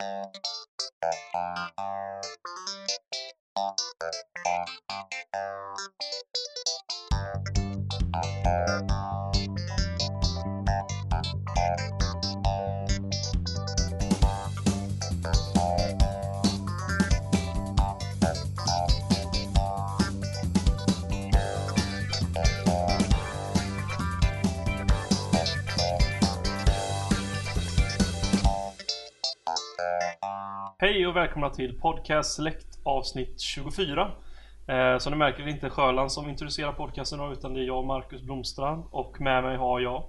Thank you. Hej och välkomna till Podcast Select avsnitt 24. Eh, som ni märker är det inte Sjöland som introducerar podcasten utan det är jag, Marcus Blomstrand. Och med mig har jag...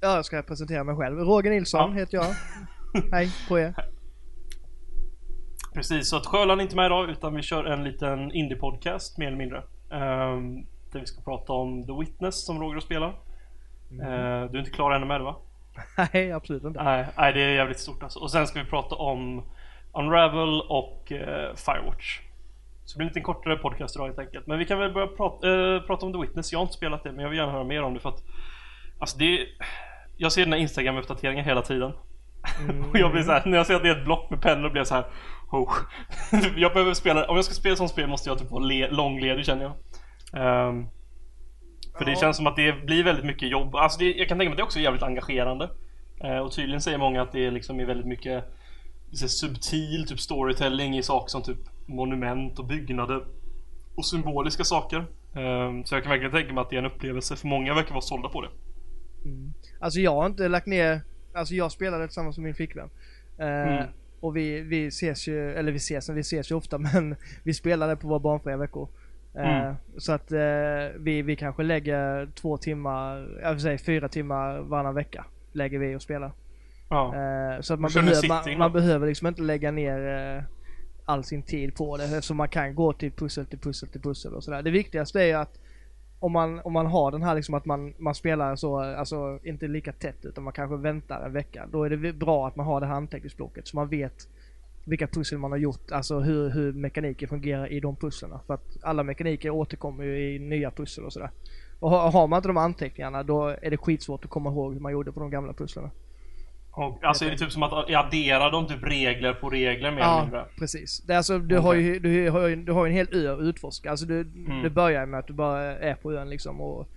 Ja, jag ska presentera mig själv. Roger Nilsson Ja. heter jag. Hej på er. Precis, så att Sjöland är inte med idag utan vi kör en liten indie-podcast mer eller mindre. Ehm, där vi ska prata om The Witness som Roger har spelat. Eh, du är inte klar ännu med det va? Nej, absolut inte. Nej, nej, det är jävligt stort alltså. Och sen ska vi prata om Unravel och eh, Firewatch. Så det blir en lite kortare podcast idag helt enkelt. Men vi kan väl börja prata, eh, prata om The Witness. Jag har inte spelat det men jag vill gärna höra mer om det för att Alltså det är, Jag ser dina Instagram-uppdateringar hela tiden. och jag blir så här, när jag ser att det är ett block med pennor blir jag så här. Oh. jag behöver spela, om jag ska spela sånt spel måste jag typ vara le, långledig känner jag. Um, för det känns som att det blir väldigt mycket jobb. Alltså det, jag kan tänka mig att det också är jävligt engagerande. Eh, och tydligen säger många att det liksom är väldigt mycket så subtil typ storytelling i saker som typ monument och byggnader och symboliska saker. Eh, så jag kan verkligen tänka mig att det är en upplevelse för många verkar vara sålda på det. Alltså jag har inte lagt ner, alltså jag spelade tillsammans med min flickvän. Eh, Mm. Och vi, vi ses ju, eller vi ses, vi ses ju ofta men vi spelade på våra barnfria veckor. Eh, Mm. Så att eh, vi, vi kanske lägger två timmar, jag vill säga fyra timmar varannan vecka. Lägger vi och spelar. Ja. Eh, Så att man, behöver, man, man behöver liksom inte lägga ner eh, all sin tid på det. Så man kan gå till pussel till pussel till pussel och sådär. Det viktigaste är att om man, om man har den här liksom att man, man spelar så, alltså inte lika tätt utan man kanske väntar en vecka. Då är det bra att man har det här anteckningsblocket så man vet vilka pussel man har gjort, alltså hur, hur mekaniken fungerar i de pusslerna. För att alla mekaniker återkommer ju i nya pussel och sådär. Och har, har man inte de anteckningarna då är det skitsvårt att komma ihåg hur man gjorde på de gamla pusslerna. Och, alltså är det typ som att addera de typ regler på regler mer eller Ja, mindre? precis. Det är alltså, du, har ju, du, har ju, du har ju en hel ö att utforska. Alltså du, Mm. det börjar med att du bara är på ön liksom och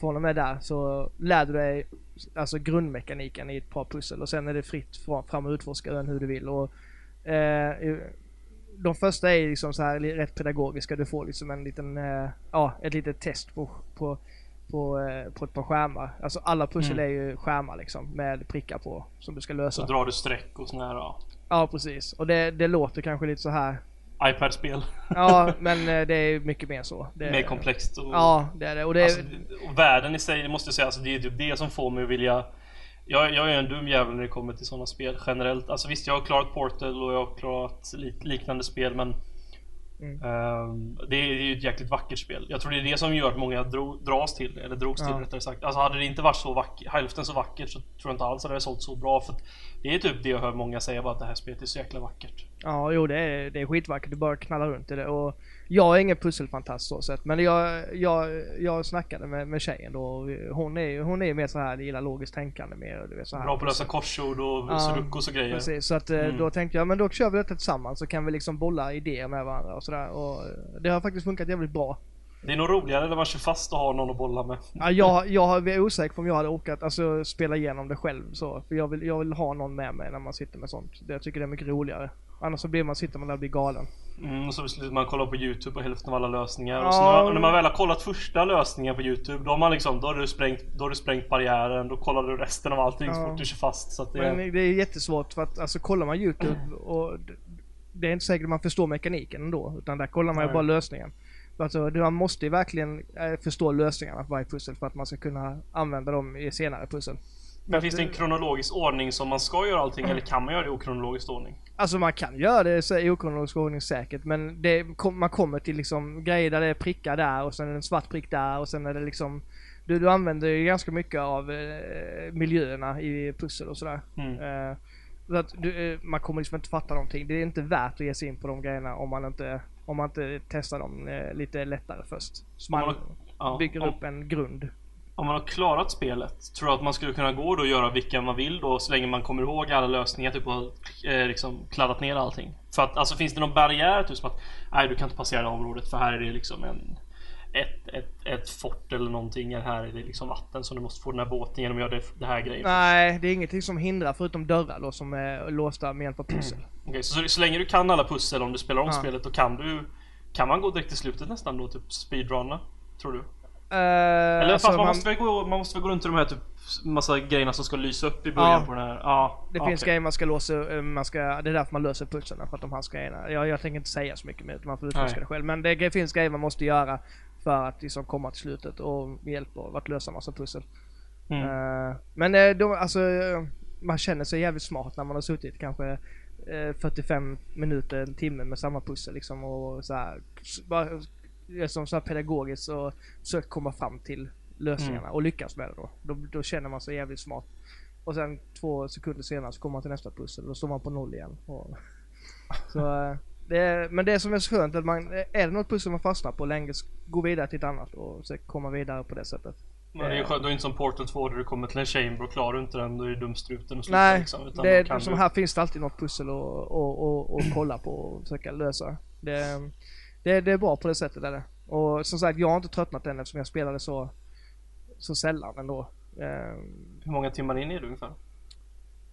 från och med där så lär du dig alltså grundmekaniken i ett par pussel och sen är det fritt fra- fram och utforska ön hur du vill. Och, eh, de första är liksom så här rätt pedagogiska. Du får liksom en liten, eh, ja, ett litet test på, på, på, eh, på ett par skärmar. Alltså alla pussel Mm. är ju skärmar liksom med prickar på som du ska lösa. Så drar du streck och såna här ja, Ja precis. Och det, det låter kanske lite så här iPad-spel. Ja, men eh, det är mycket mer så. Det, Mer komplext och... Ja, det är det. Och det Alltså, och världen i sig, det måste jag säga, alltså, det är typ det som får mig att vilja jag, jag är en dum jävel när det kommer till sådana spel generellt. Alltså visst, jag har klarat Portal och jag har klarat lik, liknande spel men Mm. ehm, Det är ju ett jäkligt vackert spel. Jag tror det är det som gör att många dro, dras till det, eller drogs till Ja. rättare sagt. Alltså hade det inte varit så vackert, hälften så vackert så tror jag inte alls att det hade sålt så bra. För att det är typ det jag hör många säga bara att det här spelet är så jäkla vackert. ja, jo det är, det är skitvackert. Du bara knallar runt i det. Och jag är ingen pusselfantast så sett. Men jag, jag, jag snackade med, med tjejen då. och Hon är hon är mer så här, gillar logiskt tänkande mer. Du vet, så här. Bra på att lösa korsord och Ja, sudokus och grejer. Precis, så att eh, Mm. då tänkte jag men då kör vi detta tillsammans så kan vi liksom bolla idéer med varandra och sådär. Och det har faktiskt funkat jävligt bra. Det är nog roligare när man kör fast och har någon att bolla med. Ja, jag, jag är osäker på om jag hade orkat alltså, spela igenom det själv så. För jag vill, jag vill ha någon med mig när man sitter med sånt. Jag tycker det är mycket roligare. Annars så blir man, sitter man där och blir galen. Mm, så slutar man kolla på Youtube på hälften av alla lösningar. Ja. Och så när, när man väl har kollat första lösningen på Youtube, då har man liksom, då har du sprängt, då har du sprängt barriären, då kollar du resten av allting så Ja. fort du kör fast. Så det, Men det är jättesvårt för att alltså kollar man Youtube och det är inte säkert att man förstår mekaniken ändå. Utan där kollar man ju bara lösningen. Alltså, man måste ju verkligen eh, förstå lösningarna på varje pussel för att man ska kunna använda dem i senare pussel. men finns det en kronologisk ordning som man ska göra allting, eller kan man göra det i okronologisk ordning? Alltså man kan göra det så- i okronologisk ordning säkert men det, man kommer till liksom grejer där det är prickar där och sen är det en svart prick där och sen är det liksom Du, du använder ju ganska mycket av eh, miljöerna i pussel och sådär. Mm. Eh, så att du, eh, man kommer liksom inte fatta någonting. Det är inte värt att ge sig in på de grejerna om man inte, om man inte testar dem eh, lite lättare först. Så man man- Ja, bygger om, upp en grund. Om man har klarat spelet, tror du att man skulle kunna gå då och göra vilka man vill då så länge man kommer ihåg alla lösningar typ och eh, liksom kladdat ner allting? För att alltså finns det någon barriär typ som att nej du kan inte passera det området för här är det liksom en ett, ett, ett fort eller någonting. Här är det liksom vatten som du måste få den här båten genom att göra det, det här grejen. Nej, det är ingenting som hindrar förutom dörrar då som är låsta med hjälp av pussel. Okej, okay, så, så länge du kan alla pussel om du spelar om Ja. spelet då kan du Kan man gå direkt till slutet nästan då? Typ speedrunna? Tror du? Uh, Eller alltså, fast man, man, måste gå, man måste väl gå runt i de här typ Massa grejerna som ska lysa upp i början Ja. på den här Ja det okej. finns grejer man ska låsa, eh, man ska, det är därför man löser pusslen, för att de här grejerna. Jag, jag tänker inte säga så mycket mer, utan man får utforska det själv. Men det finns grejer man måste göra för att liksom komma till slutet och med hjälp av att lösa massa pussel. mm. Eh, men eh, de, alltså, eh, man känner sig jävligt smart när man har suttit kanske eh, 45 minuter, en timme med samma pussel liksom och så här, bara, som så här pedagogiskt och försökt komma fram till lösningarna Mm. och lyckas med det då. då. Då känner man sig jävligt smart. Och sen två sekunder senare så kommer man till nästa pussel och då står man på noll igen. Och, så, eh, det är, men det som är så skönt är att man, är det något pussel man fastnar på länge, så gå vidare till ett annat och så komma vidare på det sättet. Men det är ju skönt, då är det inte som Portal 2 där du kommer till en chamber och klarar du inte den då är du dumstruten och slutar Nej, liksom. Utan det, kan som du... här finns det alltid något pussel att och, och, och kolla på och försöka lösa. Det, det, det är bra på det sättet är det. Och som sagt, jag har inte tröttnat än eftersom jag spelade så, så sällan ändå. Eh, Hur många timmar in är du ungefär?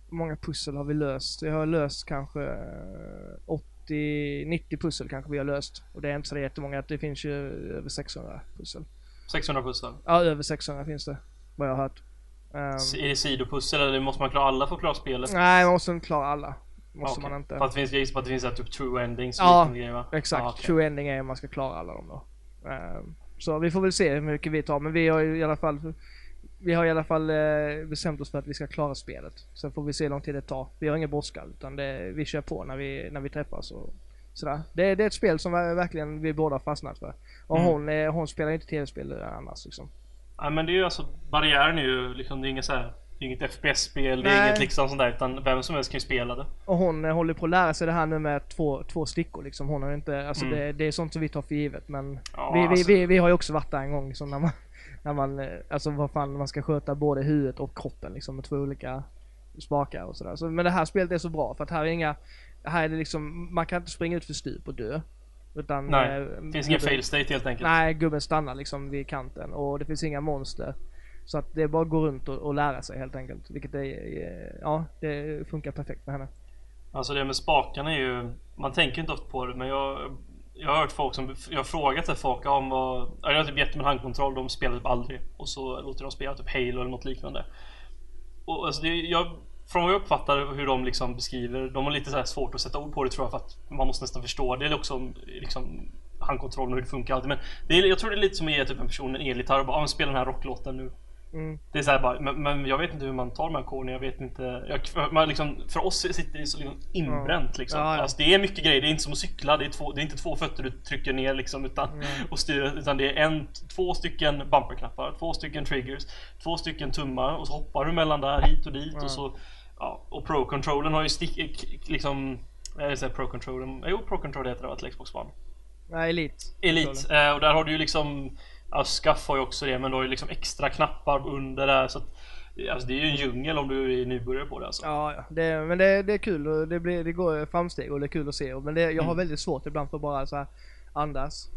hur många pussel har vi löst? Jag har löst kanske eh, 80-90 pussel kanske vi har löst. Och det är inte så jättemånga, det finns ju över 600 pussel. 600 pussel? Ja, över 600 finns det. Vad jag har hört. Um, Är det sidopussel eller måste man klara alla för att klara spelet? nej, man måste inte klara alla. Måste Okej. man inte. För att det finns, jag gissar på att det finns här typ true endings Ja, grejer? Exakt, Ja, okej. true ending är om man ska klara alla dem då. Ehm, så vi får väl se hur mycket vi tar, men vi har ju i alla fall vi har i alla fall eh, bestämt oss för att vi ska klara spelet. Sen får vi se hur lång tid det tar. Vi har ingen brådska utan det, vi kör på när vi, när vi träffas och sådär. Det, det är ett spel som ver- verkligen vi båda har fastnat för. Och Mm. hon, hon spelar inte tv-spel annars liksom. Ja men det är ju alltså barriären är ju liksom det är inget så här det är inget FPS-spel, det är inget liksom sånt där utan vem som helst kan ju spela det. Och hon eh, håller på att lära sig det här nu med två, två stickor liksom. Hon har ju inte, alltså Mm. det, det är sånt som vi tar för givet men Ja, vi, vi, alltså- vi, vi har ju också varit där en gång liksom när man, när man, eh, alltså vad fan man ska sköta både huvudet och kroppen liksom med två olika spakar och sådär. Så, men det här spelet är så bra för att här är inga, här är det liksom, man kan inte springa ut för stup och dö. Utan, Nej, eh, Det finns ingen gubben- fail state helt enkelt. Nej, gubben stannar liksom vid kanten och det finns inga monster. Så att det är bara att gå runt och, och lära sig helt enkelt. Vilket är, eh, ja, det funkar perfekt med henne. Alltså det med spakarna är ju Man tänker inte ofta på det men jag Jag har hört folk som Jag har frågat folk om vad Jag har typ gett dem en handkontroll, de spelar typ aldrig. Och så låter de spela typ Halo eller något liknande. Och alltså det, jag Från vad jag uppfattar hur de liksom beskriver De har lite så här svårt att sätta ord på det tror jag för att Man måste nästan förstå. Det eller också liksom Handkontrollen och hur det funkar alltid. Men det är, Jag tror det är lite som att ge typ en person en elgitarr och bara ah, men spela den här rocklåten nu. Mm. det är så bara, men, men jag vet inte hur man tar de här ackorden, jag vet inte. Jag, man liksom, För oss sitter det så liksom inbränt liksom. Ja, ja. Alltså det är mycket grejer, det är inte som att cykla Det är, två, det är inte två fötter du trycker ner liksom utan, och styr, utan det är en, två stycken bumperknappar Två stycken triggers Två stycken tummar och så hoppar du mellan där hit och dit och så Ja, och Pro-controllen har ju stick, k- liksom Jag vill säga Pro-controllen, jo Pro-control heter det va till Xbox One? Nej, Elite. Elite, eh, och där har du ju liksom Ja, Scuff har ju också det men du har ju liksom extra knappar under där så att Alltså det är ju en djungel om du är nybörjare på det alltså. Ja. Det, men det, det är kul och det, blir, det går framsteg och det är kul att se. Men det, jag har Mm. väldigt svårt ibland för att bara så här andas.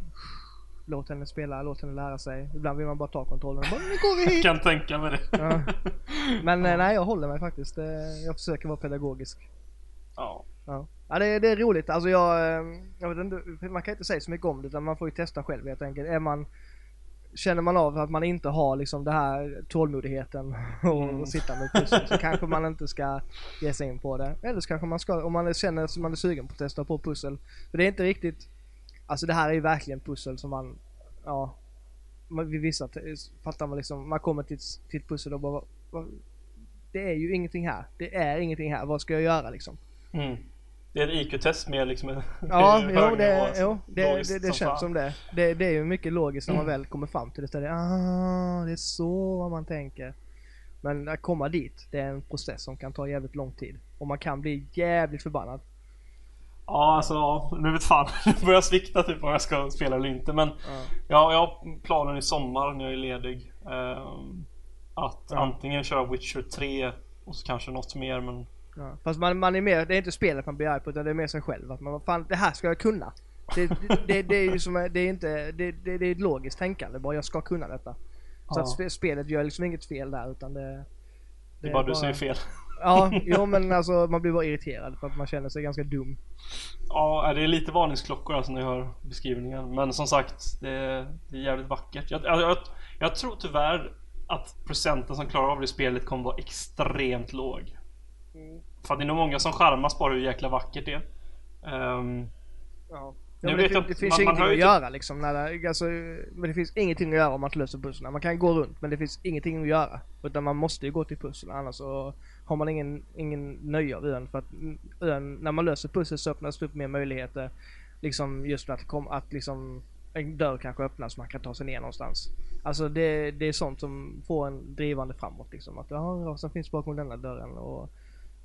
Låt henne spela, låt henne lära sig. Ibland vill man bara ta kontrollen och bara, nu går vi Jag hit! kan tänka mig det. Ja. Men eh, nej, jag håller mig faktiskt. Det, jag försöker vara pedagogisk. ja. Ja, ja det, det är roligt. Alltså jag, eh, jag vet inte, man kan inte säga så mycket om det utan man får ju testa själv helt enkelt. Är man, känner man av att man inte har liksom det här tålmodigheten och, Mm. sitta med pussel så kanske man inte ska ge sig in på det. Eller så kanske man ska, om man känner att man är sugen på att testa på pussel. För det är inte riktigt, alltså det här är ju verkligen pussel som man, ja, man, vid vissa fattar man liksom, man kommer till, till ett pussel och bara, det är ju ingenting här. Det är ingenting här, vad ska jag göra liksom? Mm. Det är ett IQ-test med liksom en Ja, hög jo, det, alltså. jo det, det, det känns som det. det. Det är ju mycket logiskt när man Mm. väl kommer fram till det. Så det, ah, det är så man tänker. Men att komma dit, det är en process som kan ta jävligt lång tid. Och man kan bli jävligt förbannad. Ja alltså, ja, nu vet fan. Nu börjar jag svikta typ om jag ska spela eller inte men Ja. ja, jag har planen i sommar när jag är ledig. Ehm, att Ja. antingen köra Witcher 3 och så kanske något mer men Ja. Fast man, man är mer, det är inte spelet man blir arg på utan det är mer sig själv. Att man, fan det här ska jag kunna. Det, det, det, det är ju som, det är inte, det, det, det är ett logiskt tänkande bara jag ska kunna detta. Så Ja. att spe, spelet gör liksom inget fel där utan det... det är bara du säger fel. Ja, jo men alltså man blir bara irriterad för att man känner sig ganska dum. Ja, det är lite varningsklockor alltså när jag hör beskrivningen. Men som sagt, det är, det är jävligt vackert. Jag, jag, jag, jag tror tyvärr att procenten som klarar av det spelet kommer vara extremt låg. För det är nog många som charmas bara hur jäkla vackert det är. Ehm, Ja. Nu Ja, det, jag det inte, finns man- man ingenting hör att göra liksom. När det, alltså, men det finns ingenting att göra om man inte löser pusslen. Man kan gå runt men det finns ingenting att göra. Utan man måste ju gå till pussel annars så har man ingen, ingen nöje av ön. För att ön, när man löser pussel så öppnas det upp mer möjligheter. Liksom just att, kom, att liksom en dörr kanske öppnas så man kan ta sig ner någonstans. Alltså det, det är sånt som får en drivande framåt liksom. Att ja, rasen finns bakom denna dörren och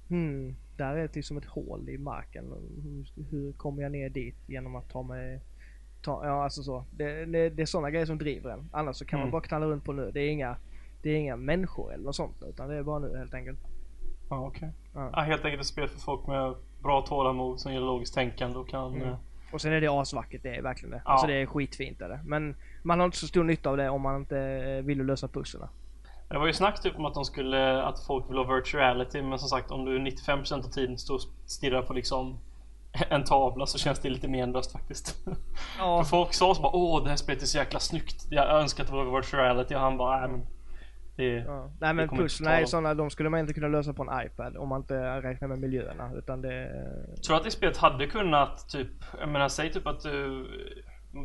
Hmm, där är det liksom ett hål i marken. Hur, hur kommer jag ner dit genom att ta mig... Ta, ja, alltså så. Det, det, det är sådana grejer som driver en. Annars så kan Mm. man bara knalla runt på nu. Det är inga, det är inga människor eller något sånt utan det är bara nu helt enkelt. ja, okej. Ja. Ja, helt enkelt ett spel för folk med bra tålamod som gillar logiskt tänkande och kan... Mm. eh, Och sen är det asvackert, det är verkligen det. Ja. Alltså det är skitfint är det. Men man har inte så stor nytta av det om man inte vill lösa pusslen. Det var ju snack typ om att de skulle, att folk vill ha virtuality men som sagt om du 95% av tiden står och stirrar på liksom en tavla så känns det lite menlöst faktiskt. Ja. För folk sa så bara åh det här spelet är så jäkla snyggt. Jag önskar att det var virtuality och han bara nej men det, Ja. Nej men pusslen är dem. sådana, de skulle man inte kunna lösa på en iPad om man inte räknar med miljöerna. Utan det... Tror du att det spelet hade kunnat typ, jag menar säg typ att du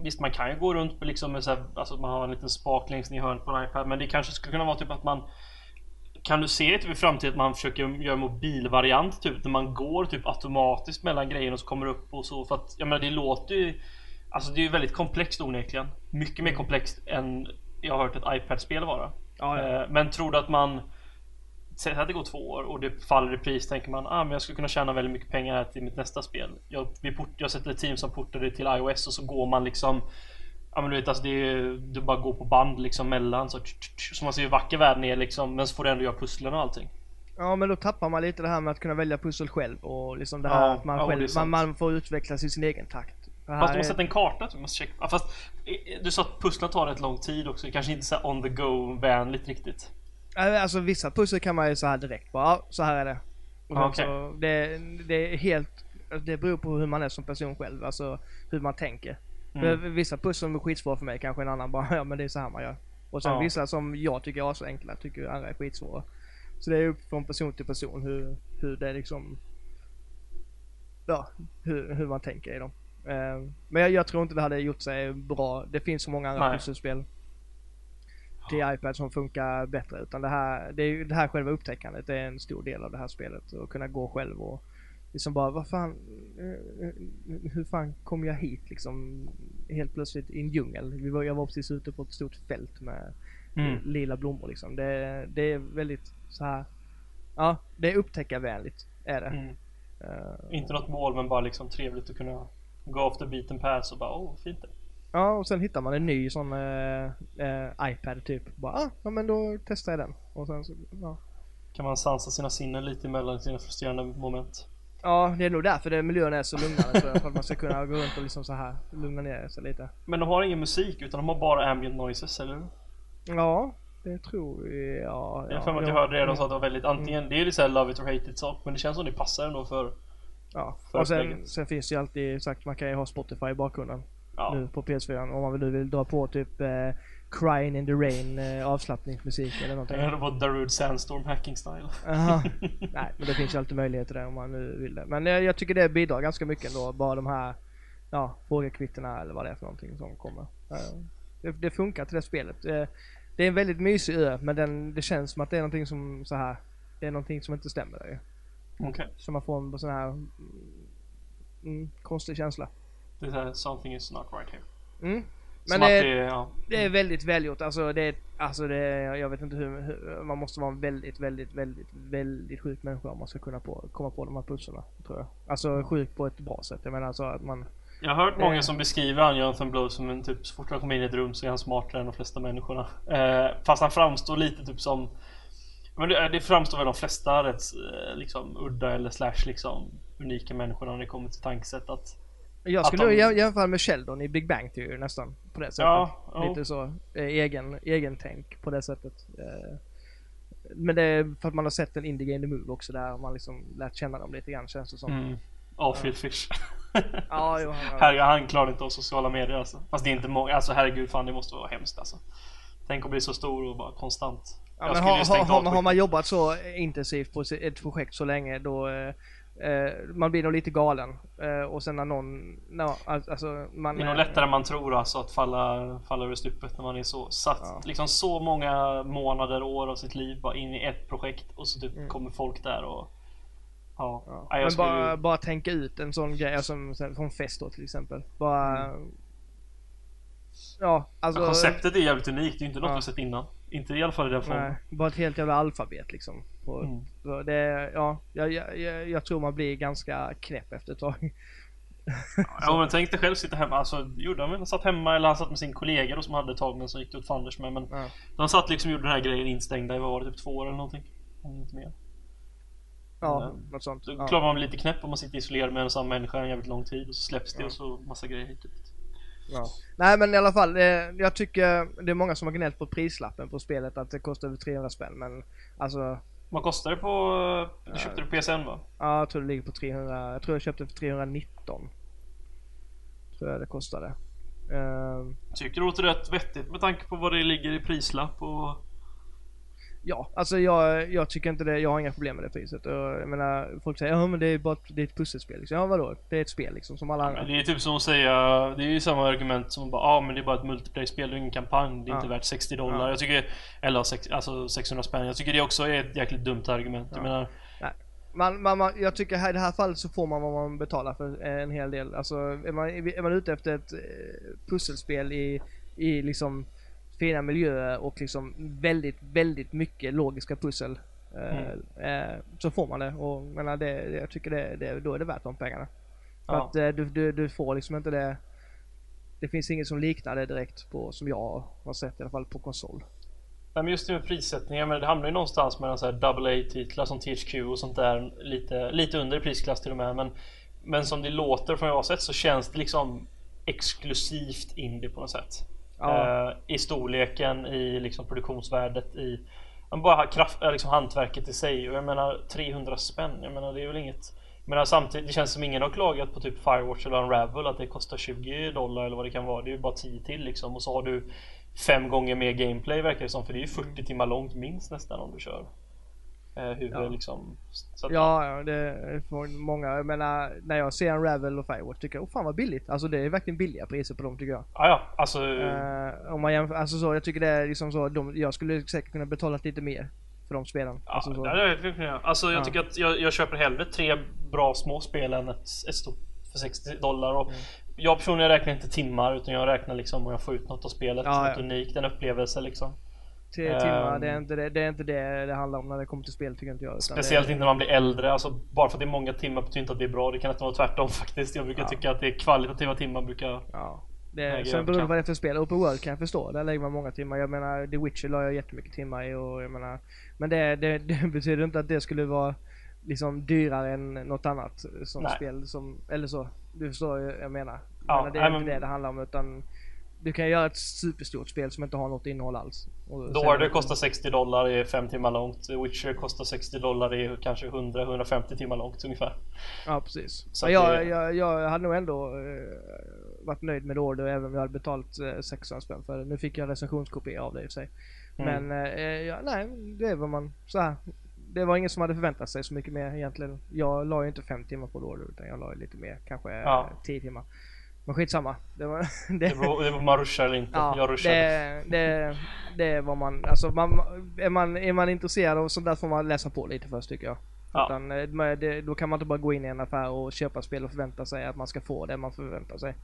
Visst man kan ju gå runt på liksom med så här, alltså man har en liten spak längst ner i hörnet på en iPad men det kanske skulle kunna vara typ att man Kan du se typ i framtiden att man försöker göra en mobilvariant typ där man går typ automatiskt mellan grejerna och så kommer upp och så för att jag menar det låter ju Alltså det är ju väldigt komplext onekligen. Mycket mer komplext än jag har hört ett iPad-spel vara. Ja, ja. Eh, Men tror du att man Säg att det går två år och det faller i pris tänker man ah, men jag skulle kunna tjäna väldigt mycket pengar här till mitt nästa spel. Jag, vi port, jag sätter ett team som portar det till iOS och så går man liksom Ja men du vet alltså det är, du bara går på band liksom mellan så, så man ser hur vacker världen är liksom men så får du ändå göra pusslen och allting. Ja men då tappar man lite det här med att kunna välja pussel själv och liksom det här Ja, att man ja, det själv, man, man får utvecklas i sin egen takt. Det Fast du måste sätta en karta, du måste checka. Fast eh, du sa att pusslen tar rätt lång tid också, det kanske inte är on the go vänligt riktigt. Ja, Alltså vissa pussel kan man ju så här direkt bara, ja, så här är det. Och okej. så, det, det är helt, det beror på hur man är som person själv, alltså hur man tänker. Mm. Vissa pussel är skitsvåra för mig, kanske en annan bara, ja men det är så här man gör. Och sen Ja. vissa som jag tycker är så enkla, tycker andra är skitsvåra. Så det är upp från person till person hur, hur det liksom, ja, hur, hur man tänker i dem. Eh, Men jag, jag tror inte det hade gjort sig bra. Det finns så många andra pusselspel till iPad som funkar bättre. Utan det här, det är det här själva upptäckandet det är en stor del av det här spelet. Att kunna gå själv och liksom bara, vad fan, eh, hur fan kom jag hit liksom? Helt plötsligt i en djungel. Vi var, jag var precis ute på ett stort fält med Mm. lila blommor liksom. Det, det är väldigt så här. ja, det är upptäckarvänligt är det. Mm. Eh, Inte något mål men bara liksom trevligt att kunna gå off the beaten path och bara åh fint det. Ja, och sen hittar man en ny sån eh, eh, iPad typ. Bara, ah, ja men då testar jag den. Och sen så, ja. Kan man sansa sina sinnen lite mellan sina frustrerande moment. Ja, det är nog därför det, miljön är så lugnare tror jag. För att man ska kunna gå runt och liksom så här lugna ner sig lite. Men de har ingen musik utan de har bara ambient noises, eller hur? Ja, det tror jag. Jag har ja, för mig att jag ja. hörde det, de sa att det var väldigt antingen, det är lite såhär love it or hate it sak men det känns som det passar ändå för Ja, för och sen, sen finns det ju alltid sagt man kan ju ha Spotify i bakgrunden Ja, nu på PS4 om man nu vill dra på typ eh, Crying in the Rain eh, avslappningsmusik eller någonting. det var Darude Sandstorm hacking style. Jaha. Nej, men det finns ju alltid möjlighet till det om man nu vill det. Men jag, jag tycker det bidrar ganska mycket ändå. Bara de här ja, frågekvittena eller vad det är för någonting som kommer. Eh, Det, det funkar till det spelet. Eh, Det är en väldigt mysig ö, men den, det känns som att det är någonting som så här. Det är någonting som inte stämmer där ju. Okej. Så man får en sån här mm, konstig känsla. Det är something is not right here. Mm. Men det, det ja. det är väldigt välgjort. Alltså det, alltså det, jag vet inte hur, hur, man måste vara en väldigt, väldigt, väldigt, väldigt sjuk människa om man ska kunna på, komma på de här pusslarna, tror jag. Alltså sjuk på ett bra sätt. Jag menar alltså att man, Jag har hört många Eh. som beskriver han Jonathan Blow som en typ så fort han kommer in i ett rum så är han smartare än de flesta människorna. Eh, fast han framstår lite typ som men det, det framstår väl de flesta rätt eh, liksom udda eller slash liksom unika människorna när det kommer till tankesätt att Jag skulle de- jämföra med Sheldon i Big Bang Theory nästan. På det sättet. Ja, ja. Lite så. Eh, egen, egen tänk på det sättet. Eh, men det är för att man har sett en Indie Game The Move också där man liksom lärt känna dem lite grann känns det som. mm, avfylld fish. Ja, jo, han, Herregud, han klarar inte av sociala medier alltså. Fast det är inte många, alltså herregud fan det måste vara hemskt alltså. Tänk att bli så stor och bara konstant. Ja, men har, stängt har, av har, har man jobbat så intensivt på ett projekt så länge då eh, man blir nog lite galen. Eh, och sen när någon, no, alltså man... Det är nog lättare än man tror alltså att falla, falla över stupet när man är så satt Ja. liksom så många månader, år av sitt liv bara in i ett projekt och så typ kommer folk där och Ja, Mm. Ja. Jag Men bara, ju- bara tänka ut en sån grej, alltså från fest då till exempel. Bara... Mm. Ja, alltså... Konceptet är jävligt unikt, det är inte något Ja. vi sett innan. Inte i alla fall i den formen. Bara ett helt jävla alfabet liksom. Och, Mm. så det, ja, jag, jag, jag, tror man blir ganska knäpp efter ett tag. Ja men tänk dig själv sitta hemma, alltså gjorde han väl? Han satt hemma eller han satt med sin kollega då som hade ett tag men som gick det åt fanders med men Ja. De satt liksom och gjorde den här grejen instängda i vad var det, typ två år eller någonting? Om inte mer. Ja, Mm. något sånt. Då Ja. klarar man bli lite knäpp om man sitter isolerad med en och samma människa en jävligt lång tid och så släpps det Ja. och så massa grejer hit och dit. Ja. Nej men i alla fall, eh, jag tycker det är många som har gnällt på prislappen på spelet att det kostar över 300 spänn men alltså Vad kostar det på... Du Ja. köpte det på PSN va? ja, jag tror det ligger på 300, jag tror jag köpte för 319. Tror jag det kostade. Eh, Tycker det låter rätt vettigt med tanke på vad det ligger i prislapp och... ja, alltså jag, jag tycker inte det, jag har inga problem med det priset. Och, jag menar, folk säger ja men det är bara ett, det är ett pusselspel liksom. Ja vadå? Det är ett spel liksom som alla andra. Men det är typ som att säga, det är ju samma argument som bara, ja ah, men det är bara ett multiplayer-spel, är ingen kampanj, det är Ja. inte värt 60 dollar. Ja. Jag tycker, eller sex, alltså 600 spänn. Jag tycker det också är ett jäkligt dumt argument. Jag Ja. menar, Man, man, man, jag tycker här, i det här fallet så får man vad man betalar för eh, en hel del. Alltså är man, är man ute efter ett eh, pusselspel i, i liksom fina miljöer och liksom väldigt, väldigt mycket logiska pussel. Eh, eh, så får man det och menar, det, jag tycker det, det, då är det värt de pengarna. För Ja. att eh, du, du, du får liksom inte det. Det finns inget som liknar det direkt på, som jag har sett i alla fall på konsol. Nej, men just det med prissättningen, men det hamnar ju någonstans mellan AA-titlar som THQ och sånt där lite, lite under prisklass till och med. Men, men som det låter från vad jag har sett så känns det liksom exklusivt indie på något sätt. Ja. Eh, I storleken, i liksom produktionsvärdet, i men bara kraft, eh, liksom hantverket i sig. Och jag menar 300 spänn, jag menar det är väl inget men samtidigt, det känns som ingen har klagat på typ Firewatch eller Unravel att det kostar 20 dollar eller vad det kan vara. Det är ju bara 10 till liksom och så har du fem gånger mer gameplay verkar det som för det är ju 40 timmar långt minst nästan om du kör. Eh, hur Ja. liksom... Att, Ja, ja, det är många. Jag menar, när jag ser Unravel och Firewatch tycker jag, oh fan vad billigt. Alltså det är verkligen billiga priser på dem tycker jag. Ja, ja, alltså... Eh, om man jämför, alltså så, jag tycker det är liksom så, de, jag skulle säkert kunna betala lite mer för de spelen. Ja, alltså, så. det är. Alltså jag Ja. tycker att jag, jag köper hellre tre bra små spel än ett, ett stort för 60 dollar. Och Mm. Jag personligen räknar inte timmar utan jag räknar liksom om jag får ut något av spelet. Ja, något ja. unikt, en upplevelse liksom. Ehm. timmar, det är, inte det, det är inte det det handlar om när det kommer till spel tycker inte jag. Speciellt det, inte när man blir äldre. Alltså, bara för att det är många timmar betyder inte att det är bra. Det kan nästan vara tvärtom faktiskt. Jag brukar Ja. tycka att det är kvalitativa timmar brukar... Ja. Det, sen beror det på vad det är för spel. Open World kan jag förstå. Där lägger man många timmar. Jag menar The Witcher la jag jättemycket timmar i och jag menar Men det, det, det betyder inte att det skulle vara liksom dyrare än något annat som Nej. spel som, eller så. Du förstår vad jag menar. Ja, menar, det är nej, inte men- det det handlar om utan Du kan göra ett superstort spel som inte har något innehåll alls. Och Då det kostar 60 dollar i 5 timmar långt. The Witcher kostar 60 dollar i kanske 100-150 timmar långt ungefär. Ja precis. Så jag, det- jag, jag hade nog ändå eh, varit nöjd med Order även om jag hade betalat eh, 600 spänn för det. Nu fick jag recensionskopia av det i och för sig. Mm. Men eh, ja, nej, det är vad man, så här. Det var ingen som hade förväntat sig så mycket mer egentligen. Jag la ju inte fem timmar på Order utan jag la lite mer, kanske Ja. 10 timmar. Men skitsamma. Det var... det, Det om man ruschar eller inte. Ja, jag ruschade. det, det, det vad man, alltså man, är man, är man intresserad av sånt där får man läsa på lite först tycker jag. Ja. Utan, eh, det, då kan man inte bara gå in i en affär och köpa spel och förvänta sig att man ska få det man förväntar sig.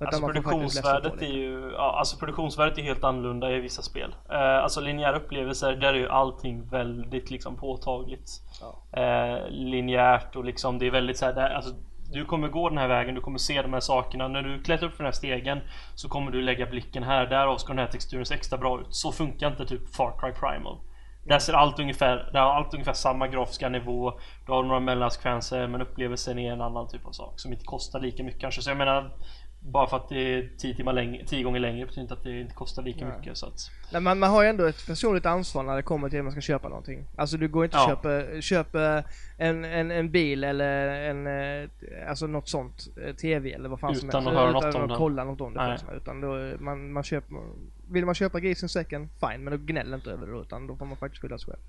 Utan Alltså produktionsvärdet är ju ja, alltså produktionsvärdet är helt annorlunda i vissa spel. Eh, alltså linjära upplevelser, där är ju allting väldigt liksom påtagligt. Ja. Eh, linjärt och liksom det är väldigt så här, där, alltså, du kommer gå den här vägen, du kommer se de här sakerna. När du klättrar upp för den här stegen så kommer du lägga blicken här. Därav ska den här texturen se extra bra ut. Så funkar inte typ Far Cry Primal. Där ser allt ungefär, där har allt ungefär samma grafiska nivå. Du har några mellansekvenser men upplevelsen är en annan typ av sak som inte kostar lika mycket kanske. Så jag menar bara för att det är 10 timmar längre, 10 gånger längre betyder inte att det inte kostar lika Nej. mycket. Så att, Nej, man, man har ju ändå ett personligt ansvar när det kommer till att man ska köpa någonting. Alltså du går inte och Ja. köper, köper en, en, en bil eller en, eh, alltså något sånt, eh, TV eller vad fan som Utan helst. att höra utan något om att kolla något om det Nej. Utan då, man, man köper, vill man köpa grisen säcken, fine. Men då gnäll inte över det utan då får man faktiskt skylla sig själv.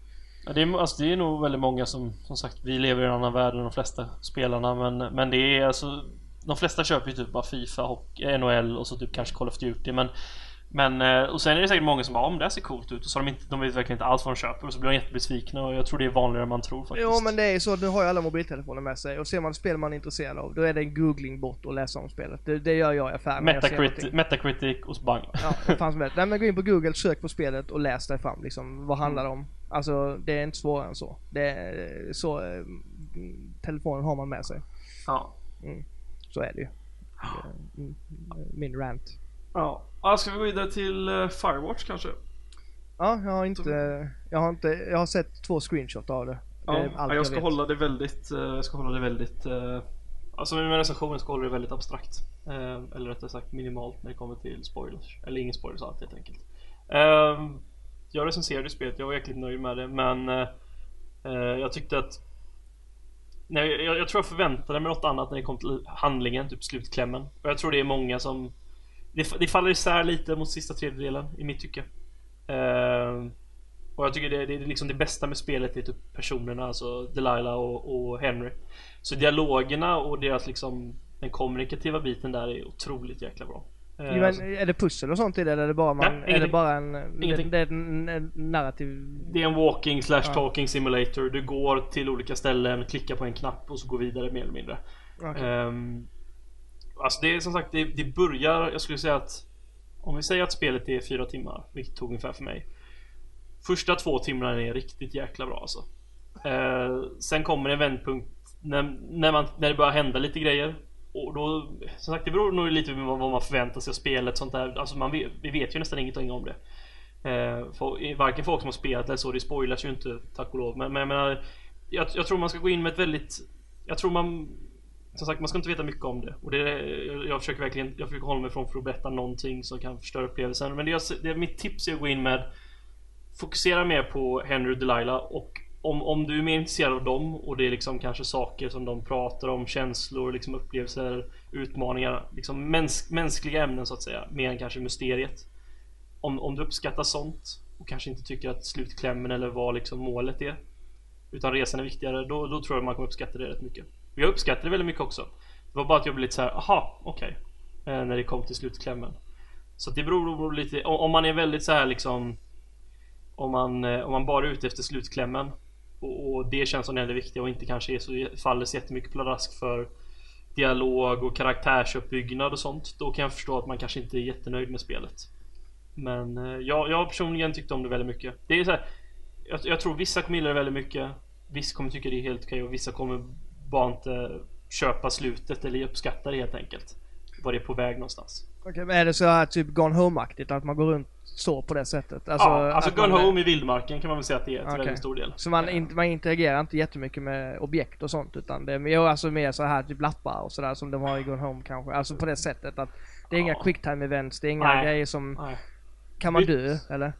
Ja, det, är, alltså, det är nog väldigt många som, som sagt, vi lever i en annan värld än de flesta spelarna men, men det är alltså De flesta köper ju typ bara Fifa, hockey, NHL och så typ kanske Call of Duty men men, eh, och sen är det säkert många som bara om det här ser coolt ut och så har de, inte, de vet verkligen inte alls vad de köper och så blir de jättebesvikna och jag tror det är vanligare än man tror faktiskt. Jo men det är ju så, nu har ju alla mobiltelefoner med sig och ser man ett spel man är intresserad av, då är det en googling-bot och läsa om spelet. Det, det gör jag i affären Metacritic. Metacritic och bang. Ja, vad fan som helst. Nej men gå in på google, sök på spelet och läs dig fram liksom. Vad handlar det om? Alltså det är inte svårare än så. Det är så, eh, telefonen har man med sig. Ja. Så är det ju. Mm, Min rant. Ja. Ska vi gå vidare till eh, Firewatch kanske? Ja, jag har inte, jag har inte, jag har sett två screenshot av det. det Ja, är allt jag ska vet. hålla det väldigt, eh, jag ska hålla det väldigt eh, Alltså med recensionen ska jag hålla det väldigt abstrakt eh, Eller rättare sagt minimalt när det kommer till spoilers Eller ingen spoilers alls helt enkelt eh, Jag recenserade spelet, jag var jäkligt nöjd med det men eh, eh, Jag tyckte att Nej, jag, jag tror jag förväntade mig något annat när det kom till handlingen, typ slutklämmen Och jag tror det är många som Det, det faller isär lite mot sista tredjedelen i mitt tycke Uh, och jag tycker det, det är liksom det bästa med spelet är typ personerna, alltså Delilah och, och Henry. Så dialogerna och deras liksom den kommunikativa biten där är otroligt jäkla bra. Eh, Jo, alltså, men är det pussel och sånt i det eller är det bara man, Nej, är det bara en, det, Ingenting. det är en, en narrativ? det är en walking slash Ja. talking simulator. Du går till olika ställen, klickar på en knapp och så går vidare mer eller mindre. Okej. Ehm, alltså det är som sagt, det, det börjar, jag skulle säga att om vi säger att spelet är fyra timmar, vilket tog ungefär för mig. Första två timmarna är riktigt jäkla bra alltså. Eh, sen kommer en vändpunkt när, när, man, när det börjar hända lite grejer. Och då, som sagt det beror nog lite på vad man förväntar sig av spelet sånt där. Alltså man vet, vi vet ju nästan ingenting om det. Eh, för, varken folk som har spelat eller så, det spoilas ju inte tack och lov. Men, men jag menar, jag, jag tror man ska gå in med ett väldigt Jag tror man Som sagt man ska inte veta mycket om det och det jag, jag försöker verkligen Jag försöker hålla mig från för att berätta någonting som kan förstöra upplevelsen men det, jag, det mitt tips är att gå in med Fokusera mer på Henry och Delilah och om, om du är mer intresserad av dem och det är liksom kanske saker som de pratar om, känslor, liksom upplevelser, utmaningar, liksom mäns, mänskliga ämnen så att säga, mer än kanske mysteriet. Om, om du uppskattar sånt och kanske inte tycker att slutklämmen eller vad liksom målet är utan resan är viktigare, då, då tror jag man kommer uppskatta det rätt mycket. Och jag uppskattar det väldigt mycket också. Det var bara att jag blev lite så här, aha, okej. Eh, när det kom till slutklämmen. Så det beror, beror lite, om, om man är väldigt så här liksom om man, eh, om man bara är ute efter slutklämmen och, och det känns som det viktiga och inte kanske är så, faller så jättemycket pladask för dialog och karaktärsuppbyggnad och sånt. Då kan jag förstå att man kanske inte är jättenöjd med spelet. Men eh, jag, jag personligen tyckte om det väldigt mycket. Det är så här, jag, jag tror vissa kommer gilla det väldigt mycket. Vissa kommer tycka det är helt okej och vissa kommer bara inte köpa slutet eller uppskatta det helt enkelt. Var det är på väg någonstans. Okej, men är det så här typ Gone Home-aktigt? Att man går runt så på det sättet? Alltså, ja, alltså att Gun man- Home i vildmarken kan man väl säga att det är till Okej. väldigt stor del. Så man, inte, man interagerar inte jättemycket med objekt och sånt utan det är mer, alltså mer så här typ lappar och sådär som de har i Gone Home kanske. Alltså på det sättet att det är inga Ja. quicktime events, det är inga Nej. grejer som... Nej. Kan man dö eller?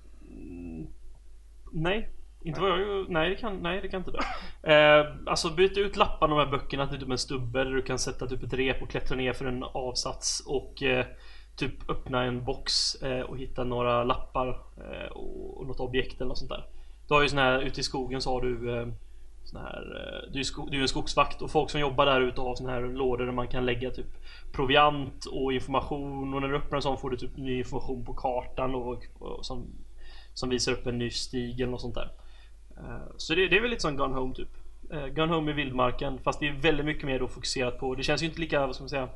Nej, inte vad jag Nej, det kan, nej, det kan inte det. Eh, alltså byt ut lapparna de här böckerna till typ en stubbe där du kan sätta typ ett rep och klättra ner för en avsats och eh, typ öppna en box eh, och hitta några lappar eh, och, och något objekt eller något sånt där. Du har ju sån här, ute i skogen så har du eh, sån här, eh, du, är sko, du är en skogsvakt och folk som jobbar där ute har såna här lådor där man kan lägga typ proviant och information och när du öppnar en sån får du typ ny information på kartan och, och som, som visar upp en ny stig eller något sånt där. Eh, Så det, det är väl lite som Gun Home typ. Eh, Gun Home i vildmarken fast det är väldigt mycket mer då fokuserat på Det känns ju inte lika, vad ska man säga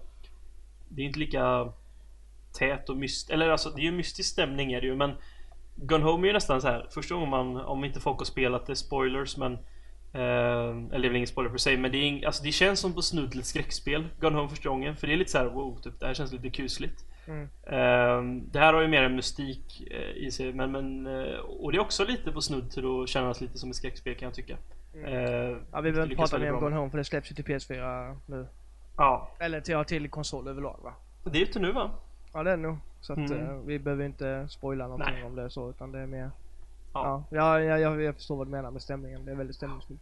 Det är inte lika Tät och myst Eller alltså det är ju mystisk stämning är det ju men Gun Home är ju nästan så här första gången man Om inte folk har spelat det, spoilers men Eh, eller det är väl ingen spoiler för sig men det, är ing, alltså det känns som på snudd till ett skräckspel Gone Home första gången för det är lite så här wow, typ, det här känns lite kusligt. Mm. Eh, det här har ju mer en mystik eh, i sig men, men eh, och det är också lite på snudd till att kännas lite som ett skräckspel kan jag tycka. Eh, Ja, vi behöver inte prata mer om Gone Home för det släpps ju till PS4 nu. Ja, Eller till, till konsol överlag va? det är ute nu va? Ja det är nog. Så att Mm. eh, vi behöver inte spoila någonting Nej. om det så utan det är mer... Ja. Ja, ja, ja jag, jag förstår vad du menar med stämningen. Det är väldigt stämningsfullt.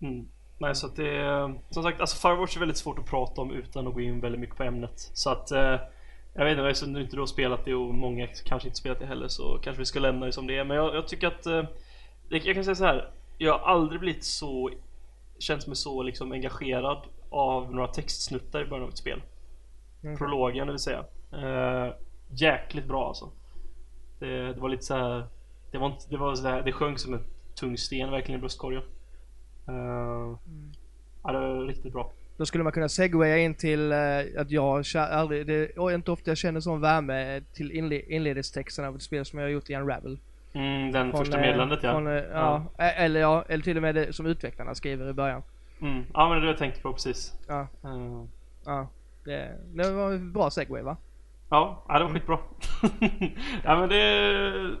Mm. Nej så att det är, som sagt alltså Firewatch är väldigt svårt att prata om utan att gå in väldigt mycket på ämnet. Så att eh, jag vet inte, eftersom du inte har spelat det och många kanske inte spelat det heller så kanske vi ska lämna det som det är. Men jag, jag tycker att eh, jag jag kan säga så här. Jag har aldrig blivit så känt mig så liksom engagerad av några textsnuttar i början av ett spel. Mm. Prologen det vill säga. Eh, jäkligt bra alltså. Det, det var lite så här. Det var inte, det var så här, det sjönk som en tung sten verkligen i bröstkorgen. Eh, Ja, det var riktigt bra. Då skulle man kunna segwaya in till eh, att jag aldrig, det är inte ofta jag känner sån värme till inle- inledningstexten av ett spel som jag har gjort i Unravel. Mm, den Från, första meddelandet ja. Från, ja. ä- Eller ja, eller till och med det som utvecklarna skriver i början. Mm. Ja men det var det jag tänkte på precis. Ja, Eh, ja. Det, det var en bra segway va? Ja, ja det var skitbra. ja men det...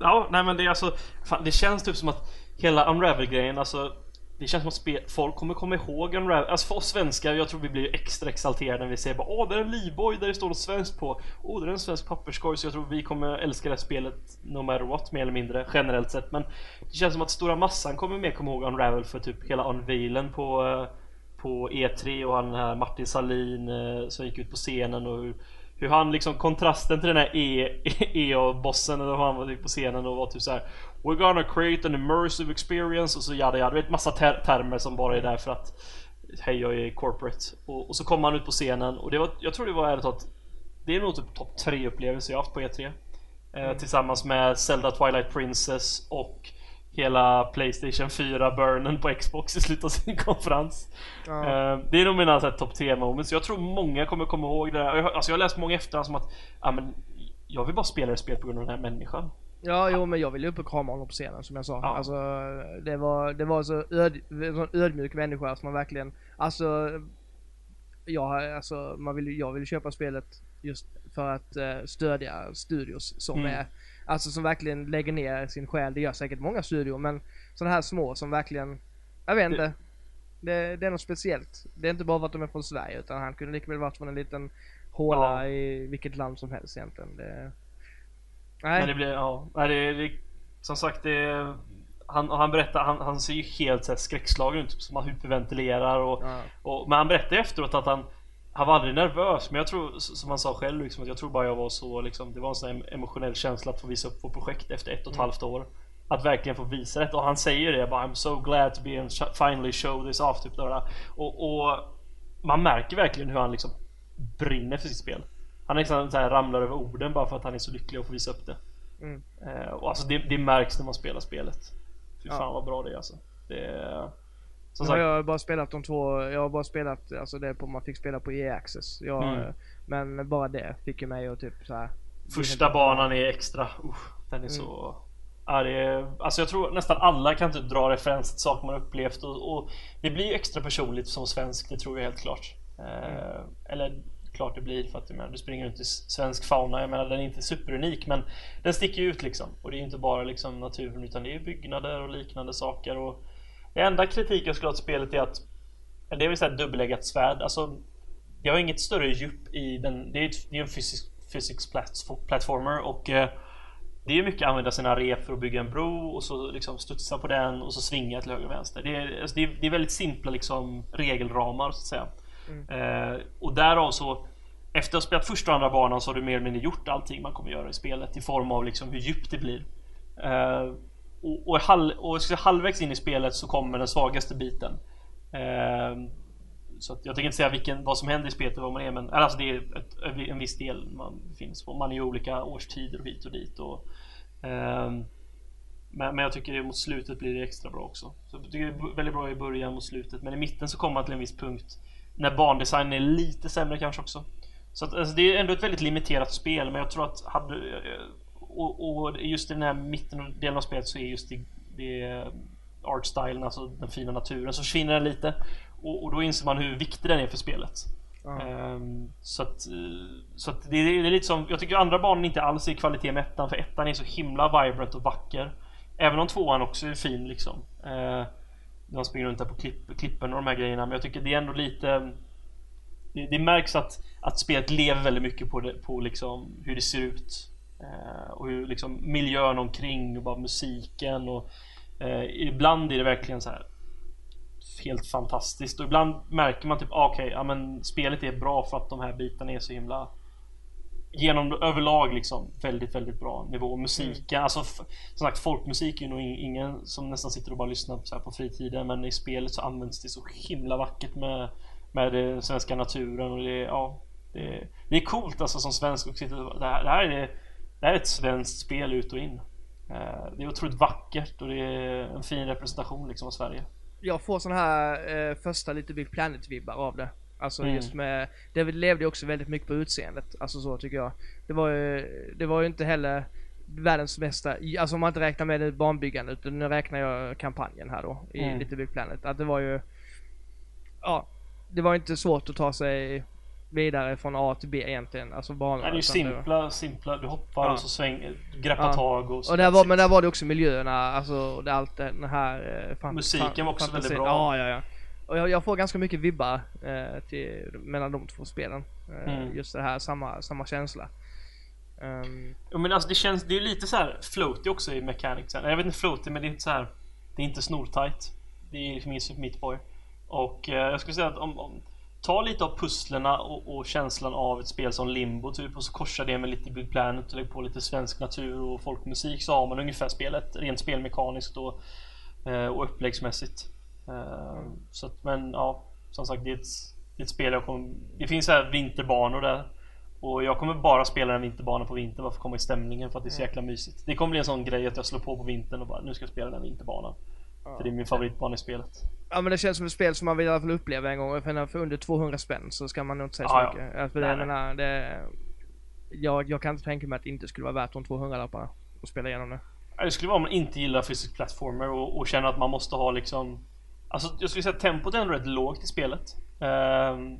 Ja, nej men det är alltså... Fan, det känns typ som att hela Unravel-grejen alltså... Det känns som att spe, folk kommer komma ihåg Unravel. Alltså för oss svenskar, jag tror vi blir extra exalterade när vi ser bara Åh, det är en livboj där det står något svenskt på. Åh, det är en svensk papperskorg. Så jag tror vi kommer älska det här spelet no matter what, mer eller mindre, generellt sett. Men det känns som att stora massan kommer mer komma ihåg Unravel för typ hela unveilen på eh, på E3 och han här Martin Salin eh, som gick ut på scenen och hur, han liksom kontrasten till den här E- EO-bossen eller vad han var på scenen och var typ så här We're gonna create an immersive experience och så jada jada, du vet massa ter- termer som bara är där för att Hej jag är corporate. Och, och så kom han ut på scenen och det var, jag tror det var ärligt talat Det är nog typ topp tre upplevelser jag haft på E3 eh, Tillsammans med Zelda Twilight Princess och Hela Playstation 4 burnen på Xbox i slutet av sin konferens Ja. Eh, Det är nog mina topp 3 moments. Jag tror många kommer komma ihåg det där. Alltså, jag har läst många efterhand som att ja, men, Jag vill bara spela det spel på grund av den här människan. Ja, jo men jag ville upp och krama honom på scenen som jag sa. Ja. Alltså, det var, det var så öd, en sån ödmjuk människa som man verkligen, alltså, ja, alltså man vill, jag vill köpa spelet just för att eh, stödja studios som Mm. är, alltså som verkligen lägger ner sin själ. Det gör säkert många studior men sådana här små som verkligen, jag vet inte. Det, det är något speciellt. Det är inte bara för att de är från Sverige utan han kunde lika väl varit från en liten håla Ja. i vilket land som helst egentligen. Det, Men nej. det blir, ja. Nej, det, det, som sagt, det, han, han berättar, han, han ser ju helt så här, skräckslagen ut. Som han hyperventilerar och, Ja. och Men han berättar efteråt att han han var aldrig nervös men jag tror, som han sa själv liksom, att jag tror bara jag var så liksom, Det var en sån emotionell känsla att få visa upp vårt projekt efter ett och ett halvt år. Att verkligen få visa det. Och han säger det bara I'm so glad to be and finally show this off typ där. Och, och man märker verkligen hur han liksom brinner för sitt spel. Han liksom så här ramlar över orden bara för att han är så lycklig att få visa upp det. Mm. eh, Och alltså det, det märks när man spelar spelet. Fy Ja. fan vad bra det är alltså. Det Som har sagt, jag bara spelat de två, jag har bara spelat, alltså det på, man fick spela på EA Access. Jag, Mm. Men bara det fick ju mig att typ så här. Första banan är extra. Usch, den är så... Ja, det är, alltså jag tror nästan alla kan typ dra referenser till saker man upplevt och, och det blir ju extra personligt som svensk, det tror jag helt klart. Eh, eller klart det blir för att menar, du springer runt i svensk fauna, jag menar den är inte superunik men den sticker ju ut liksom. Och det är inte bara liksom naturen utan det är byggnader och liknande saker. Och det enda kritik jag skulle ha till spelet är att det är väl såhär dubbeleggat svärd. Alltså, det har inget större djup i den. Det är, ett, det är en fysisk, physics platformer och eh, det är mycket att använda sina rep för att bygga en bro och så liksom studsa på den och så svinga till höger och vänster. Det är, alltså, det är, det är väldigt simpla liksom regelramar så att säga. Eh, och därav så efter att ha spelat första och andra banan så har du mer eller mindre gjort allting man kommer göra i spelet i form av liksom hur djupt det blir. Eh, och, och, halv, och halvvägs in i spelet så kommer den svagaste biten. Eh, så att jag tänker inte säga vilken, vad som händer i spelet och vad man är men alltså det är ett, en viss del man finns på. Man är i olika årstider och hit och dit. Och, eh, men, men jag tycker det mot slutet blir det extra bra också. Så jag tycker det är väldigt bra i början och slutet men i mitten så kommer man till en viss punkt när bandesignen är lite sämre kanske också. Så att, alltså, det är ändå ett väldigt limiterat spel men jag tror att hade och, och just i den här mitten delen av spelet så är just det, det artstylen, alltså den fina naturen, så försvinner den lite. Och, och då inser man hur viktig den är för spelet. Ja. Ehm, så att, eh, så att det, är- det är lite som, jag tycker andra banan inte alls är i kvalitet med ettan, för ettan är så himla vibrant och vacker. Även om tvåan också är fin liksom. Uh, de springer runt där på klipp, klippen och de här grejerna, men jag tycker det är ändå lite det, det märks att, att spelet lever väldigt mycket på, det, på liksom hur det ser ut. Eh, och hur liksom miljön omkring och bara musiken och eh, ibland är det verkligen så här helt fantastiskt och ibland märker man typ ah, okej, ja men spelet är bra för att de här bitarna är så himla genom överlag liksom väldigt, väldigt bra nivå. Musiken, alltså f- som sagt folkmusik är ju nog in- ingen som nästan sitter och bara lyssnar på, så här på fritiden men i spelet så används det så himla vackert med, med den svenska naturen och det, är- ja, det, det är coolt alltså som svensk och sitta det här, det här är det här är ett svenskt spel ut och in. Eh, Det är otroligt vackert och det är en fin representation liksom av Sverige. Jag får sån här eh, första lite Big Planet-vibbar av det. Alltså Mm. just med, det levde ju också väldigt mycket på utseendet. Alltså så tycker jag. Det var ju, det var ju inte heller världens bästa, alltså om man inte räknar med det banbyggandet, utan nu räknar jag kampanjen här då i Mm. Little Big Planet. Att det var ju, ja, det var inte svårt att ta sig vidare från A till B egentligen, alltså banorna. Det är ju det var- simpla, simpla. Du hoppar Ja. och så svänger, greppar Ja. tag och så. Och där var, men där var det också miljöerna, alltså det, allt den här... Eh, fan, Musiken var också fantasin- väldigt bra. Ja, ja, ja. Och jag, jag får ganska mycket vibbar eh, till, mellan de två spelen. Eh, Mm. Just det här, samma, samma känsla. Ehm, Ja, men alltså det känns, det är ju lite så här floaty också i mechanicsen. Jag vet inte floaty men det är inte så här. Det är inte snortajt. Det är liksom ingen Super Meat Boy. Och eh, jag skulle säga att om, om Ta lite av pusslerna och, och känslan av ett spel som Limbo typ och så korsar det med lite Big Planet och lägg på lite svensk natur och folkmusik så har man ungefär spelet rent spelmekaniskt och, eh, och uppläggsmässigt. Eh, så att, men ja, som sagt det är ett, det är ett spel jag kommer... Det finns så här vinterbanor där. Och jag kommer bara spela den vinterbanan på vintern bara för att komma i stämningen för att det är så jäkla mysigt. Det kommer bli en sån grej att jag slår på på vintern och bara nu ska jag spela den vinterbanan. För det är min favoritbana i spelet. Ja men det känns som ett spel som man vill i alla fall uppleva en gång. För för under 200 spänn så ska man nog inte säga så Ja, ja. mycket. Ja, För det, nej. menar, det, jag, jag kan inte tänka mig att det inte skulle vara värt de 200 lapparna att spela igenom det. Det skulle vara om man inte gillar fysisk plattformer och, och känner att man måste ha liksom Alltså jag skulle säga att tempot är ändå rätt lågt i spelet. Ehm,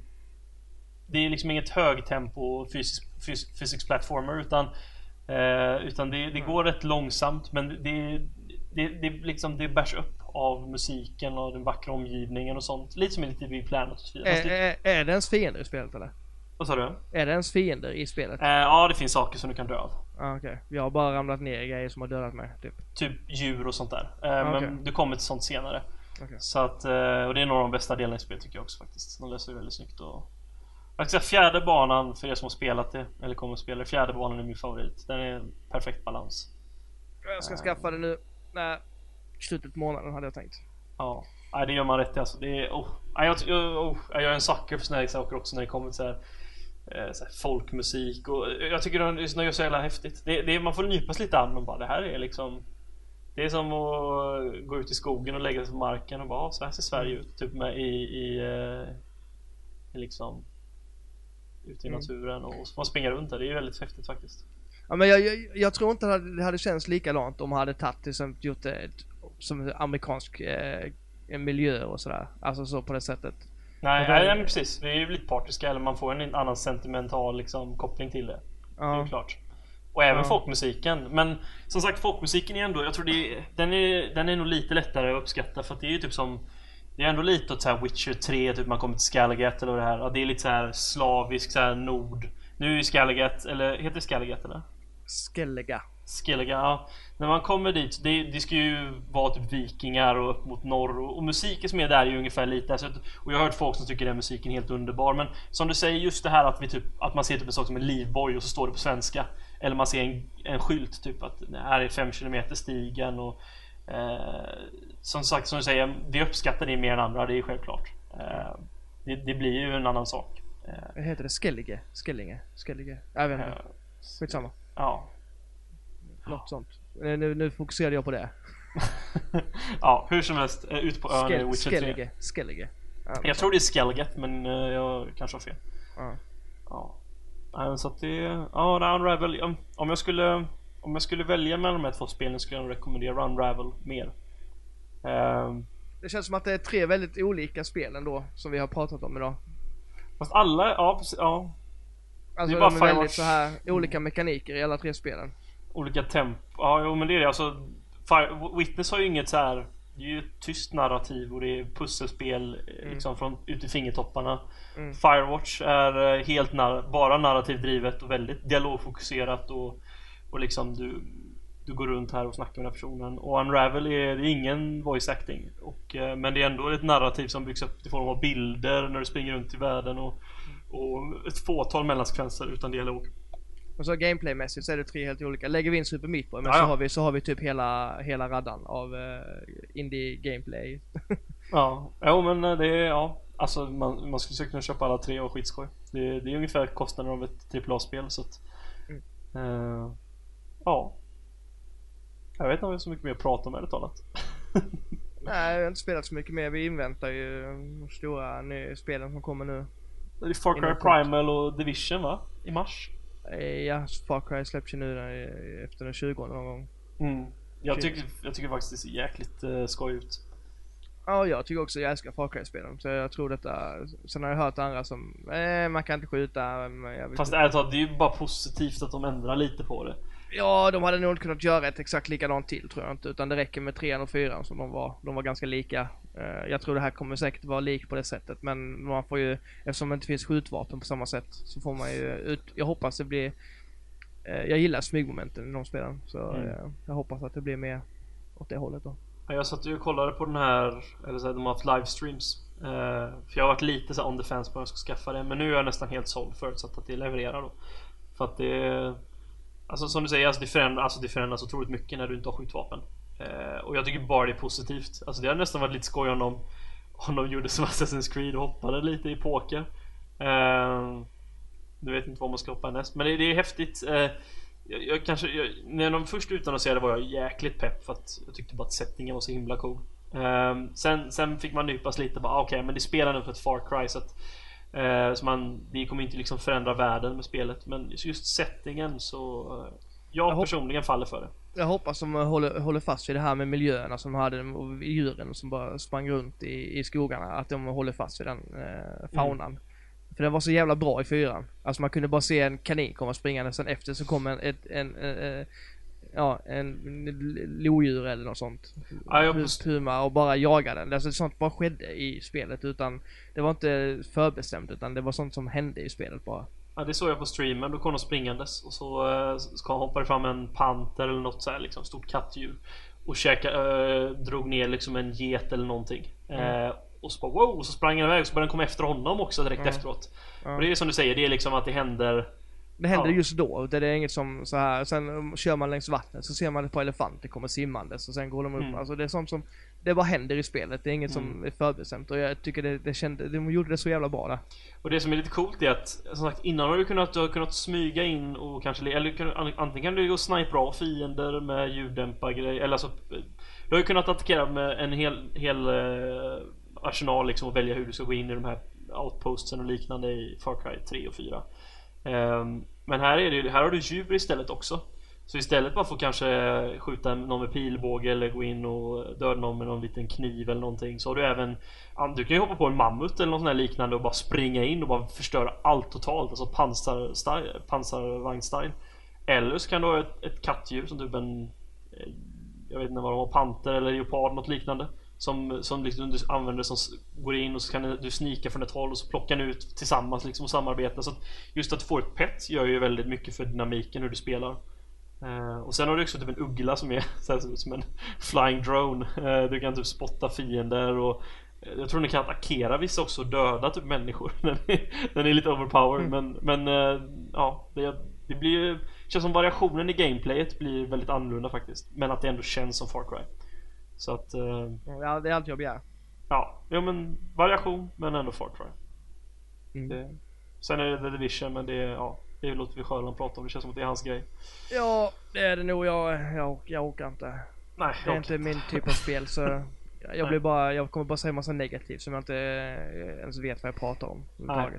det är liksom inget högtempo fysisk, fys, fysisk plattformer utan eh, Utan det, det går rätt långsamt men det, det, det, liksom, det bärs upp av musiken och den vackra omgivningen och sånt. Lite som i lite Big Planet och så vidare. Är, är, är det ens fiender i spelet eller? vad sa du? Är det ens fiender i spelet? Eh, ja det finns saker som du kan dö av. Ah, Okej, jag har bara ramlat ner i grejer som har dödat mig typ. Typ djur och sånt där. Eh, Okej. Men du kommer till sånt senare. Okej. Så att, eh, och det är nog de bästa delarna i spelet tycker jag också faktiskt. De löser det väldigt snyggt och... Säga fjärde banan, för er som har spelat det, eller kommer att spela det, fjärde banan är min favorit. Den är perfekt balans. Jag ska skaffa det nu. Slutet på månaden hade jag tänkt. Ja, Nej, det gör man rätt i alltså. Det är, oh. Nej, jag, jag, oh. jag är en sucker för här saker också när det kommer till så här, eh, så här folkmusik och jag tycker de gör så jävla häftigt. Det, det, man får nypas lite an och bara det här är liksom Det är som att gå ut i skogen och lägga sig på marken och bara "Ah, så här ser Sverige ut. Typ med i, i, eh, i liksom Ute i Mm. naturen och så får man springa runt där. Det är väldigt häftigt faktiskt. Ja, men jag, jag, jag tror inte det hade, det hade känts likadant om man hade tagit till exempel gjort ett- som amerikansk eh, miljö och sådär. Alltså så på det sättet. Nej, då- nej, precis. Vi är ju lite partiska eller man får en annan sentimental liksom, koppling till det. Det är Ja. ju klart. Och även Ja. folkmusiken. Men som sagt folkmusiken är ändå, jag tror det är, den, är, den är nog lite lättare att uppskatta för att det är ju typ som Det är ändå lite åt så här Witcher 3, typ man kommer till Skalagat eller det här. Ja, det är lite så här slavisk, så här nord. Nu är ju Skalagat, eller heter det Skalagat eller? Skellega. Skelliga, ja. När man kommer dit, det, det ska ju vara typ vikingar och upp mot norr och, och musiken som är där är ju ungefär lite så att, Och jag har hört folk som tycker den musiken är helt underbar men Som du säger just det här att vi typ Att man ser typ en sak som en livboj och så står det på svenska Eller man ser en, en skylt typ att det här är 5 km stigen och eh, Som sagt som du säger, vi uppskattar det mer än andra, det är självklart eh, det, det blir ju en annan sak eh, heter det? Skellige? Skellinge? Skellige? Jag vet inte. eh, Skitsamma. Ja Något sånt. Nu, nu, nu fokuserade jag på det. Ja, hur som helst, eh, ut på ön i Skel, Witcher 3 Skellige. Skellige. Ja, Jag tror det är Skelgat men eh, jag kanske har fel. ja. Ja. Så att det... Ja, det är Unravel. Om jag skulle... Om jag skulle välja mellan de här två spelen skulle jag rekommendera Unravel mer. Ehm, Det känns som att det är tre väldigt olika spel ändå, som vi har pratat om idag. fast alla, ja precis, ja. Alltså Det är de bara är väldigt så här olika mekaniker i alla tre spelen. Olika temp. Ja, jo men det är det. Alltså, Fire, Witness har ju inget så här. Det är ju ett tyst narrativ och det är pusselspel eh, liksom från ut i fingertopparna. Mm. Firewatch är eh, helt nar- bara narrativt drivet och väldigt dialogfokuserat och, och liksom du, du går runt här och snackar med den här personen. Och Unravel är, det är ingen voice acting. Och, eh, men det är ändå ett narrativ som byggs upp i form av bilder när du springer runt i världen och, och ett fåtal mellansekvenser utan dialog. Och så gameplaymässigt så är det tre helt olika. Lägger vi in Super Meat Boy, men så, har vi, så har vi typ hela, hela raddan av uh, indie gameplay. Ja, jo men eh, det är, ja. Alltså man, man skulle kunna köpa alla tre och skitskoj. Det, det är ungefär kostnaden av ett AAA-spel så att... Mm. eh, ja. Jag vet inte om vi har så mycket mer att prata om ärligt talat. Nej, jag har inte spelat så mycket mer. Vi inväntar ju de stora nya spelen som kommer nu. Det är Far Cry. Primal och Division va? I mars? Eh, Ja, Far Cry släpps ju nu eh, efter den 20 någon gång. Mm. Jag, Shit. tycker, jag tycker faktiskt det ser jäkligt uh, skoj ut. Ja, jag tycker också jag älskar Far Cry-spelen. Så jag tror detta... Sen har jag hört andra som, eh, man kan inte skjuta. Fast ärligt talat, det är ju bara positivt att de ändrar lite på det. Ja, de hade nog inte kunnat göra ett exakt likadant till tror jag inte. Utan det räcker med trean och fyran som de var. De var ganska lika. Eh, Jag tror det här kommer säkert vara likt på det sättet. Men man får ju, eftersom det inte finns skjutvapen på samma sätt, så får man ju ut, Jag hoppas det blir... eh, Jag gillar smygmomenten i de spelen. Så Mm. eh, jag hoppas att det blir mer åt det hållet då. Ja, Jag satt ju och kollade på den här, eller så här, de har haft livestreams. För jag har varit lite så on the fence på om jag ska skaffa det. Men nu är jag nästan helt såld förutsatt att det levererar då. För att det... Alltså som du säger, alltså det, förändras, alltså det förändras otroligt mycket när du inte har skjutvapen. Eh, och jag tycker bara det är positivt. Alltså det hade nästan varit lite skoj om de, om de gjorde som Assassin's Creed och hoppade lite i poker. Eh, du vet inte vad man ska hoppa näst. Men det, det är häftigt. Eh, jag, jag kanske, jag, när de först utannonserade var jag jäkligt pepp för att jag tyckte bara att settingen var så himla cool. Eh, sen, sen fick man nypas lite bara, okej okej men det spelar nog för ett Far Cry så att så man, det kommer inte liksom förändra världen med spelet men just settingen så eh, jag, Jag personligen faller för det. Jag hoppas de håller, håller fast vid det här med miljöerna som de hade och djuren som bara sprang runt i, i skogarna. Att de håller fast vid den eh, faunan. För den var så jävla bra i fyran. Alltså man kunde bara se en kanin komma springande sen efter så kom en, ett, en, eh, ja, en lodjur eller något sånt. Ja, jag- Puma och bara jaga den. Alltså sånt bara skedde i spelet utan det var inte förbestämt utan det var sånt som hände i spelet bara. Ja, det såg jag på streamen, då kom de springandes och så, eh, så hoppade fram en panter eller något så här liksom stort kattdjur och käka, eh, drog ner liksom en get eller någonting. Eh, och så bara wow, och så sprang den iväg och så började den komma efter honom också direkt Mm. efteråt. Ja. Och det är som du säger, det är liksom att det händer Det händer Ja. just då. Det är inget som så här. Sen kör man längs vattnet så ser man ett par elefanter komma simmandes och sen går de upp. Mm. Alltså det är sånt som, det bara händer i spelet. Det är inget som Mm. är förbestämt och jag tycker det, det kände, de gjorde det så jävla bra där. Och det som är lite coolt är att som sagt innan har du kunnat, du har kunnat smyga in och kanske eller antingen kan du gå och snipa av fiender med ljuddämpargrej eller alltså Du har ju kunnat attackera med en hel, hel eh, arsenal liksom och välja hur du ska gå in i de här outpostsen och liknande i Far Cry 3 och 4 Ehm, men här är det ju- här har du djur istället också. Så istället bara för att kanske skjuta någon med pilbåge eller gå in och döda någon med någon liten kniv eller någonting Så har du även Du kan ju hoppa på en mammut eller något sånt här liknande och bara springa in och bara förstöra allt totalt Alltså pansar, pansarvagn-style Eller så kan du ha ett, ett kattdjur som typ en eh, Jag vet inte vad de har, panter eller leopard något liknande som, som liksom du använder som går in och så kan du snika från ett håll och så plockar ni ut tillsammans liksom och samarbeta. Så att just att får ett pet gör ju väldigt mycket för dynamiken hur du spelar. Eh, och sen har du också typ en uggla som är här, som en flying drone. Eh, du kan typ spotta fiender och eh, jag tror ni kan attackera vissa också och döda typ människor. Den är, lite overpowered men, men eh, ja, det, det blir ju känns som variationen i gameplayet blir väldigt annorlunda faktiskt. Men att det ändå känns som Far Cry. Så att eh, Ja, det är allt jag begär. Ja, ja men variation men ändå Far Cry. Mm. Det, sen är det The Division men det, ja, det låter vi Sjöland prata om. Det känns som att det är hans grej. Ja, det är det nog. Jag, jag, jag orkar inte. Nej, Det är jag inte min typ av spel så jag, blir bara, jag kommer bara säga massa negativt som jag inte eh, ens vet vad jag pratar om.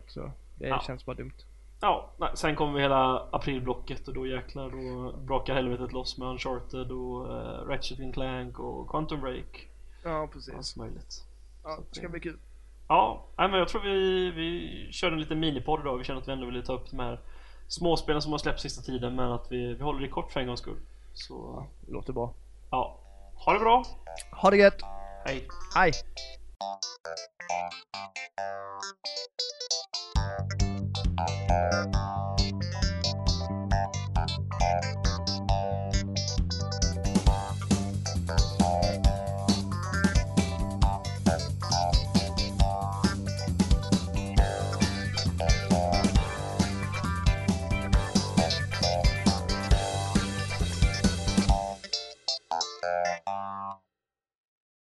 Så det Ja. känns bara dumt. Ja, nej, sen kommer vi hela aprilblocket och då jäklar då brakar helvetet loss med Uncharted och uh, Ratchet and Clank och Quantum Break. Ja, precis. allt möjligt. Ja, det ska bli kul. Ja, nej, men jag tror vi, vi kör en liten minipodd idag. Vi känner att vi ändå ville ta upp de här småspelen som har släppts sista tiden men att vi, vi håller det kort för en gångs skull. Så Det låter bra. ja, ha det bra. Ha det gött! Hej! Hej!